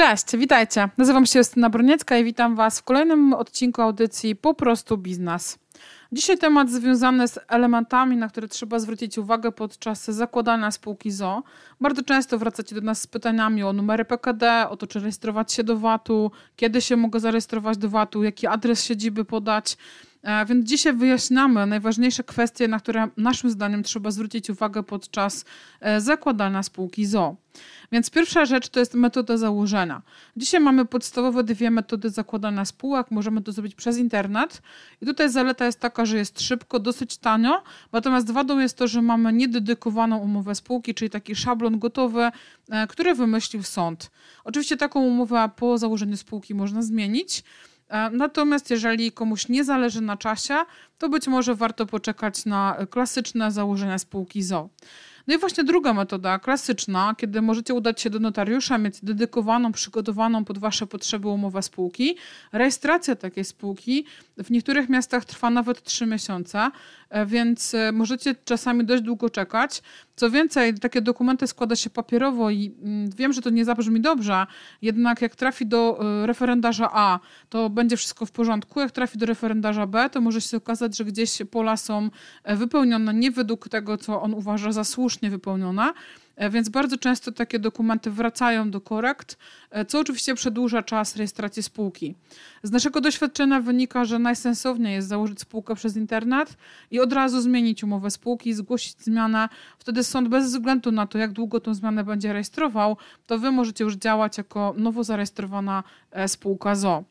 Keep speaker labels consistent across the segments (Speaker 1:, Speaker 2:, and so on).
Speaker 1: Cześć, witajcie. Nazywam się Justyna Broniecka i witam Was w kolejnym odcinku audycji Po prostu biznes. Dzisiaj temat związany z elementami, na które trzeba zwrócić uwagę podczas zakładania spółki ZO. Bardzo często wracacie do nas z pytaniami o numery PKD, o to, czy rejestrować się do VAT-u, kiedy się mogę zarejestrować do VAT-u, jaki adres siedziby podać. E, więc dzisiaj wyjaśniamy najważniejsze kwestie, na które naszym zdaniem trzeba zwrócić uwagę podczas e, zakładania spółki ZO. Więc pierwsza rzecz to jest metoda założenia. Dzisiaj mamy podstawowe dwie metody zakładania spółek. Możemy to zrobić przez internet. I tutaj zaleta jest taka, że jest szybko, dosyć tanio. Natomiast wadą jest to, że mamy niededykowaną umowę spółki, czyli taki szablon gotowy, e, który wymyślił sąd. Oczywiście taką umowę po założeniu spółki można zmienić. E, natomiast jeżeli komuś nie zależy na czasie, to być może warto poczekać na klasyczne założenia spółki ZO. No i właśnie druga metoda, klasyczna, kiedy możecie udać się do notariusza, mieć dedykowaną, przygotowaną pod Wasze potrzeby umowę spółki. Rejestracja takiej spółki w niektórych miastach trwa nawet 3 miesiące, więc e, możecie czasami dość długo czekać. Co więcej, takie dokumenty składa się papierowo i mm, wiem, że to nie zabrzmi dobrze, jednak jak trafi do e, referendarza A, to będzie wszystko w porządku. Jak trafi do referendarza B, to może się okazać, że gdzieś pola są wypełnione nie według tego, co on uważa za słusznie wypełnione, E, więc bardzo często takie dokumenty wracają do korekt, e, co oczywiście przedłuża czas rejestracji spółki. Z naszego doświadczenia wynika, że najsensowniej jest założyć spółkę przez internet i od razu zmienić umowę spółki, zgłosić zmianę. Wtedy sąd bez względu na to, jak długo tą zmianę będzie rejestrował, to wy możecie już działać jako nowo zarejestrowana e, spółka ZO.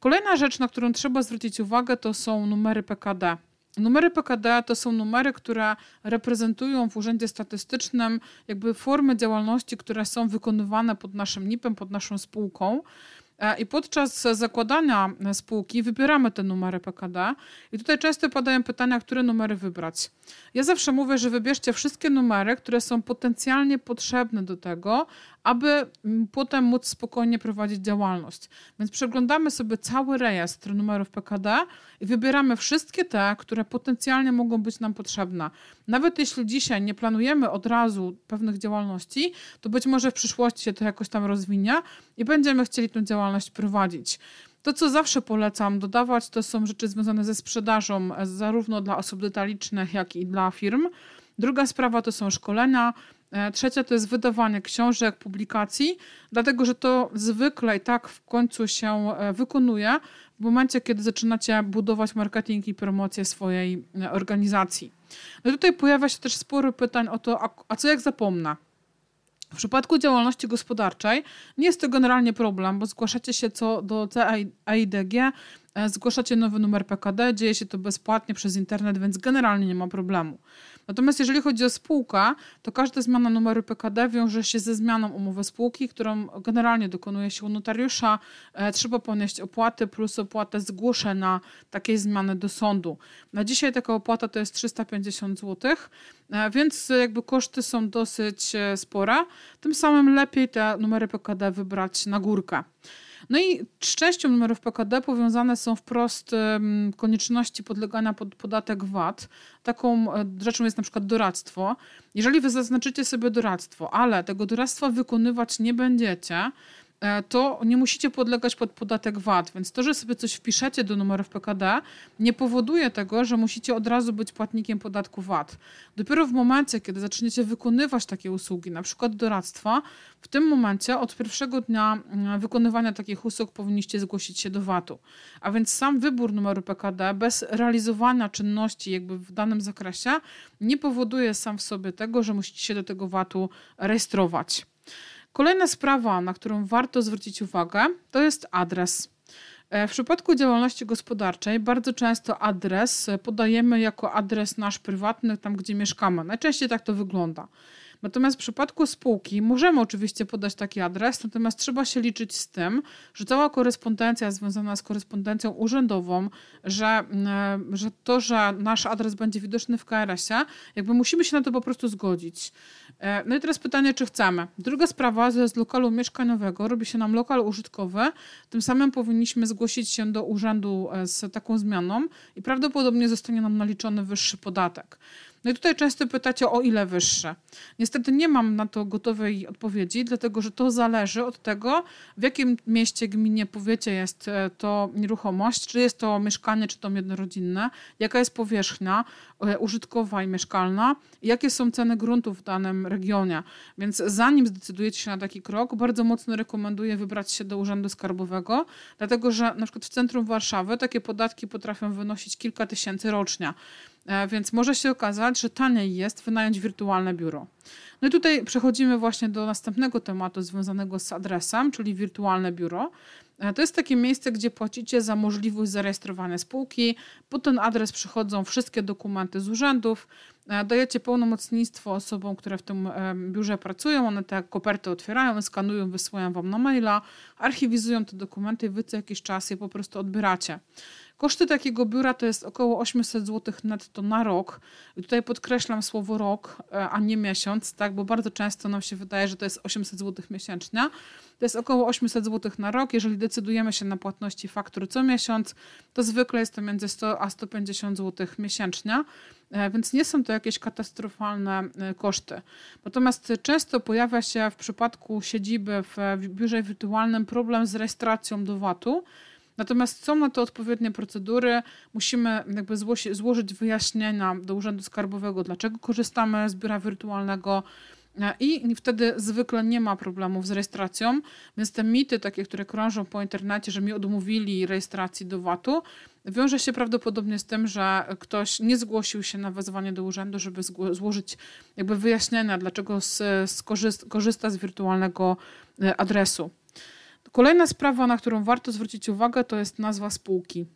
Speaker 1: Kolejna rzecz, na którą trzeba zwrócić uwagę, to są numery PKD. Numery PKD to są numery, które reprezentują w Urzędzie Statystycznym jakby formy działalności, które są wykonywane pod naszym NIP-em, pod naszą spółką. E, I podczas zakładania spółki wybieramy te numery PKD. I tutaj często padają pytania, które numery wybrać. Ja zawsze mówię, że wybierzcie wszystkie numery, które są potencjalnie potrzebne do tego, aby mm, potem móc spokojnie prowadzić działalność. Więc przeglądamy sobie cały rejestr numerów PKD i wybieramy wszystkie te, które potencjalnie mogą być nam potrzebne. Nawet jeśli dzisiaj nie planujemy od razu pewnych działalności, to być może w przyszłości się to jakoś tam rozwinie i będziemy chcieli tę działalność prowadzić. To, co zawsze polecam dodawać, to są rzeczy związane ze sprzedażą, e, zarówno dla osób detalicznych, jak i dla firm. Druga sprawa to są szkolenia. E, trzecia to jest wydawanie książek, publikacji, dlatego że to zwykle i tak w końcu się e, wykonuje w momencie, kiedy zaczynacie budować marketing i promocję swojej organizacji. No tutaj pojawia się też sporo pytań o to, a, co jak zapomnę? W przypadku działalności gospodarczej nie jest to generalnie problem, bo zgłaszacie się co do CAIDG, e, zgłaszacie nowy numer PKD, dzieje się to bezpłatnie przez internet, więc generalnie nie ma problemu. Natomiast jeżeli chodzi o spółkę, to każda zmiana numeru PKD wiąże się ze zmianą umowy spółki, którą generalnie dokonuje się u notariusza. E, trzeba ponieść opłaty plus opłatę zgłoszenia takiej zmiany do sądu. Na dzisiaj taka opłata to jest 350 zł, e, więc jakby koszty są dosyć e, spore. Tym samym lepiej te numery PKD wybrać na górkę. No i z częścią numerów PKD powiązane są wprost konieczności podlegania pod podatek VAT. Taką e, rzeczą jest na przykład doradztwo. Jeżeli wy zaznaczycie sobie doradztwo, ale tego doradztwa wykonywać nie będziecie, to nie musicie podlegać pod podatek VAT. Więc to, że sobie coś wpiszecie do numerów PKD, nie powoduje tego, że musicie od razu być płatnikiem podatku VAT. Dopiero w momencie, kiedy zaczniecie wykonywać takie usługi, na przykład doradztwa, w tym momencie od pierwszego dnia mm, wykonywania takich usług powinniście zgłosić się do VAT-u. A więc sam wybór numeru PKD bez realizowania czynności jakby w danym zakresie nie powoduje sam w sobie tego, że musicie się do tego VAT-u rejestrować. Kolejna sprawa, na którą warto zwrócić uwagę, to jest adres. E, w przypadku działalności gospodarczej bardzo często adres podajemy jako adres nasz prywatny, tam gdzie mieszkamy. Najczęściej tak to wygląda. Natomiast w przypadku spółki możemy oczywiście podać taki adres, natomiast trzeba się liczyć z tym, że cała korespondencja związana z korespondencją urzędową, że, mm, że to, że nasz adres będzie widoczny w KRS-ie, jakby musimy się na to po prostu zgodzić. E, no i teraz pytanie, czy chcemy. Druga sprawa, że z lokalu mieszkaniowego robi się nam lokal użytkowy, tym samym powinniśmy zgłosić się do urzędu e, z taką zmianą i prawdopodobnie zostanie nam naliczony wyższy podatek. No i tutaj często pytacie o ile wyższe. Niestety nie mam na to gotowej odpowiedzi, dlatego że to zależy od tego, w jakim mieście, gminie, powiecie jest e, to nieruchomość, czy jest to mieszkanie, czy to jednorodzinne, jaka jest powierzchnia e, użytkowa i mieszkalna, jakie są ceny gruntów w danym regionie. Więc zanim zdecydujecie się na taki krok, bardzo mocno rekomenduję wybrać się do Urzędu Skarbowego, dlatego że na przykład w centrum Warszawy takie podatki potrafią wynosić kilka tysięcy rocznie. E, więc może się okazać, że taniej jest wynająć wirtualne biuro. No i tutaj przechodzimy właśnie do następnego tematu związanego z adresem, czyli wirtualne biuro. E, to jest takie miejsce, gdzie płacicie za możliwość zarejestrowania spółki. Po ten adres przychodzą wszystkie dokumenty z urzędów. E, dajecie pełnomocnictwo osobom, które w tym biurze pracują. One te koperty otwierają, skanują, wysyłają wam na maila, archiwizują te dokumenty i wy co jakiś czas je po prostu odbieracie. Koszty takiego biura to jest około 800 zł netto na rok. I tutaj podkreślam słowo rok, e, a nie miesiąc, tak, bo bardzo często nam się wydaje, że to jest 800 zł miesięcznie. To jest około 800 zł na rok. Jeżeli decydujemy się na płatności faktur co miesiąc, to zwykle jest to między 100 a 150 zł miesięcznie, więc nie są to jakieś katastrofalne e, koszty. Natomiast często pojawia się w przypadku siedziby w biurze wirtualnym problem z rejestracją do VAT-u. Natomiast są na to odpowiednie procedury. Musimy jakby złożyć wyjaśnienia do Urzędu Skarbowego, dlaczego korzystamy z biura wirtualnego. E, I wtedy zwykle nie ma problemów z rejestracją, więc te mity, takie, które krążą po internecie, że mi odmówili rejestracji do VAT-u, wiąże się prawdopodobnie z tym, że ktoś nie zgłosił się na wezwanie do urzędu, żeby złożyć jakby wyjaśnienia, dlaczego korzysta z wirtualnego e, adresu. Kolejna sprawa, na którą warto zwrócić uwagę, to jest nazwa spółki.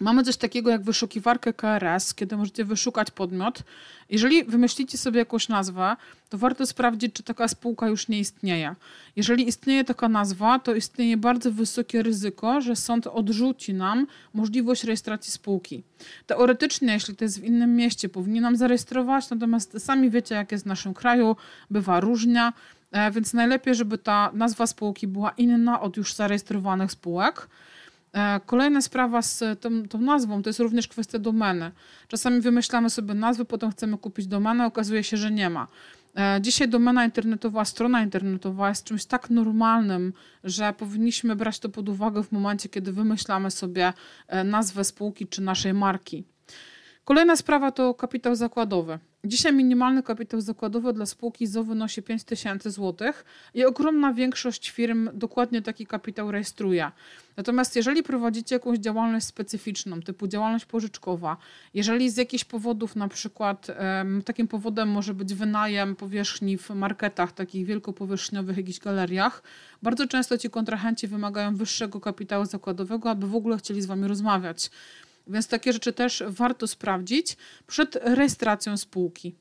Speaker 1: Mamy coś takiego jak wyszukiwarkę KRS, kiedy możecie wyszukać podmiot. Jeżeli wymyślicie sobie jakąś nazwę, to warto sprawdzić, czy taka spółka już nie istnieje. Jeżeli istnieje taka nazwa, to istnieje bardzo wysokie ryzyko, że sąd odrzuci nam możliwość rejestracji spółki. Teoretycznie, jeśli to jest w innym mieście, powinien nam zarejestrować, natomiast sami wiecie, jak jest w naszym kraju, bywa różnie. E, więc najlepiej, żeby ta nazwa spółki była inna od już zarejestrowanych spółek. E, kolejna sprawa z tą, tą, nazwą to jest również kwestia domeny. Czasami wymyślamy sobie nazwy, potem chcemy kupić domenę, okazuje się, że nie ma. E, dzisiaj domena internetowa, strona internetowa jest czymś tak normalnym, że powinniśmy brać to pod uwagę w momencie, kiedy wymyślamy sobie nazwę spółki czy naszej marki. Kolejna sprawa to kapitał zakładowy. Dzisiaj minimalny kapitał zakładowy dla spółki ZO wynosi 5 tysięcy złotych i ogromna większość firm dokładnie taki kapitał rejestruje. Natomiast jeżeli prowadzicie jakąś działalność specyficzną, typu działalność pożyczkowa, jeżeli z jakichś powodów, na przykład takim powodem może być wynajem powierzchni w marketach, takich wielkopowierzchniowych, jakichś galeriach, bardzo często ci kontrahenci wymagają wyższego kapitału zakładowego, aby w ogóle chcieli z wami rozmawiać. Więc takie rzeczy też warto sprawdzić przed rejestracją spółki.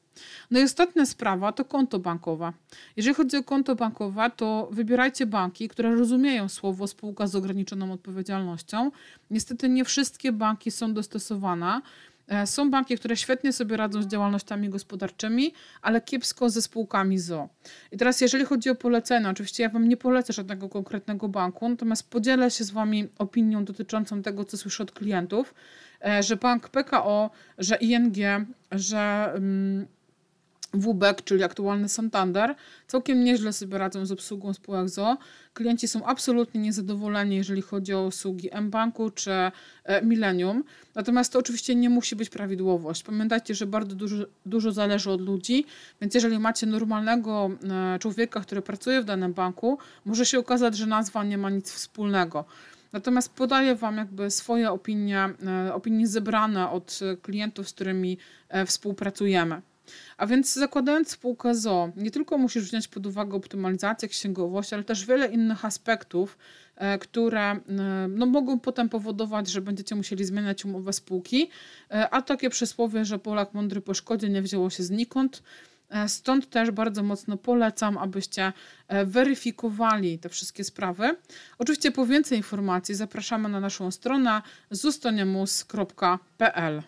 Speaker 1: No i ostatnia sprawa to konto bankowe. Jeżeli chodzi o konto bankowe, to wybierajcie banki, które rozumieją słowo spółka z ograniczoną odpowiedzialnością. Niestety nie wszystkie banki są dostosowane. E, są banki, które świetnie sobie radzą z działalnościami gospodarczymi, ale kiepsko ze spółkami ZO. I teraz, jeżeli chodzi o polecenia, oczywiście ja Wam nie polecę żadnego konkretnego banku, natomiast podzielę się z Wami opinią dotyczącą tego, co słyszę od klientów, e, że bank PKO, że ING, że. Um, WBEK, czyli aktualny Santander, całkiem nieźle sobie radzą z obsługą spółek ZO. Klienci są absolutnie niezadowoleni, jeżeli chodzi o usługi mBanku czy e, Millennium. Natomiast to oczywiście nie musi być prawidłowość. Pamiętajcie, że bardzo dużo, dużo zależy od ludzi, więc jeżeli macie normalnego e, człowieka, który pracuje w danym banku, może się okazać, że nazwa nie ma nic wspólnego. Natomiast podaję Wam jakby swoje opinie, e, opinie zebrane od klientów, z którymi współpracujemy. A więc zakładając spółkę ZO, nie tylko musisz wziąć pod uwagę optymalizację, księgowość, ale też wiele innych aspektów, e, które e, no, mogą potem powodować, że będziecie musieli zmieniać umowę spółki. E, a takie przysłowie, że Polak mądry po szkodzie nie wzięło się znikąd. Stąd też bardzo mocno polecam, abyście weryfikowali te wszystkie sprawy. Oczywiście po więcej informacji zapraszamy na naszą stronę zustoniemus.pl.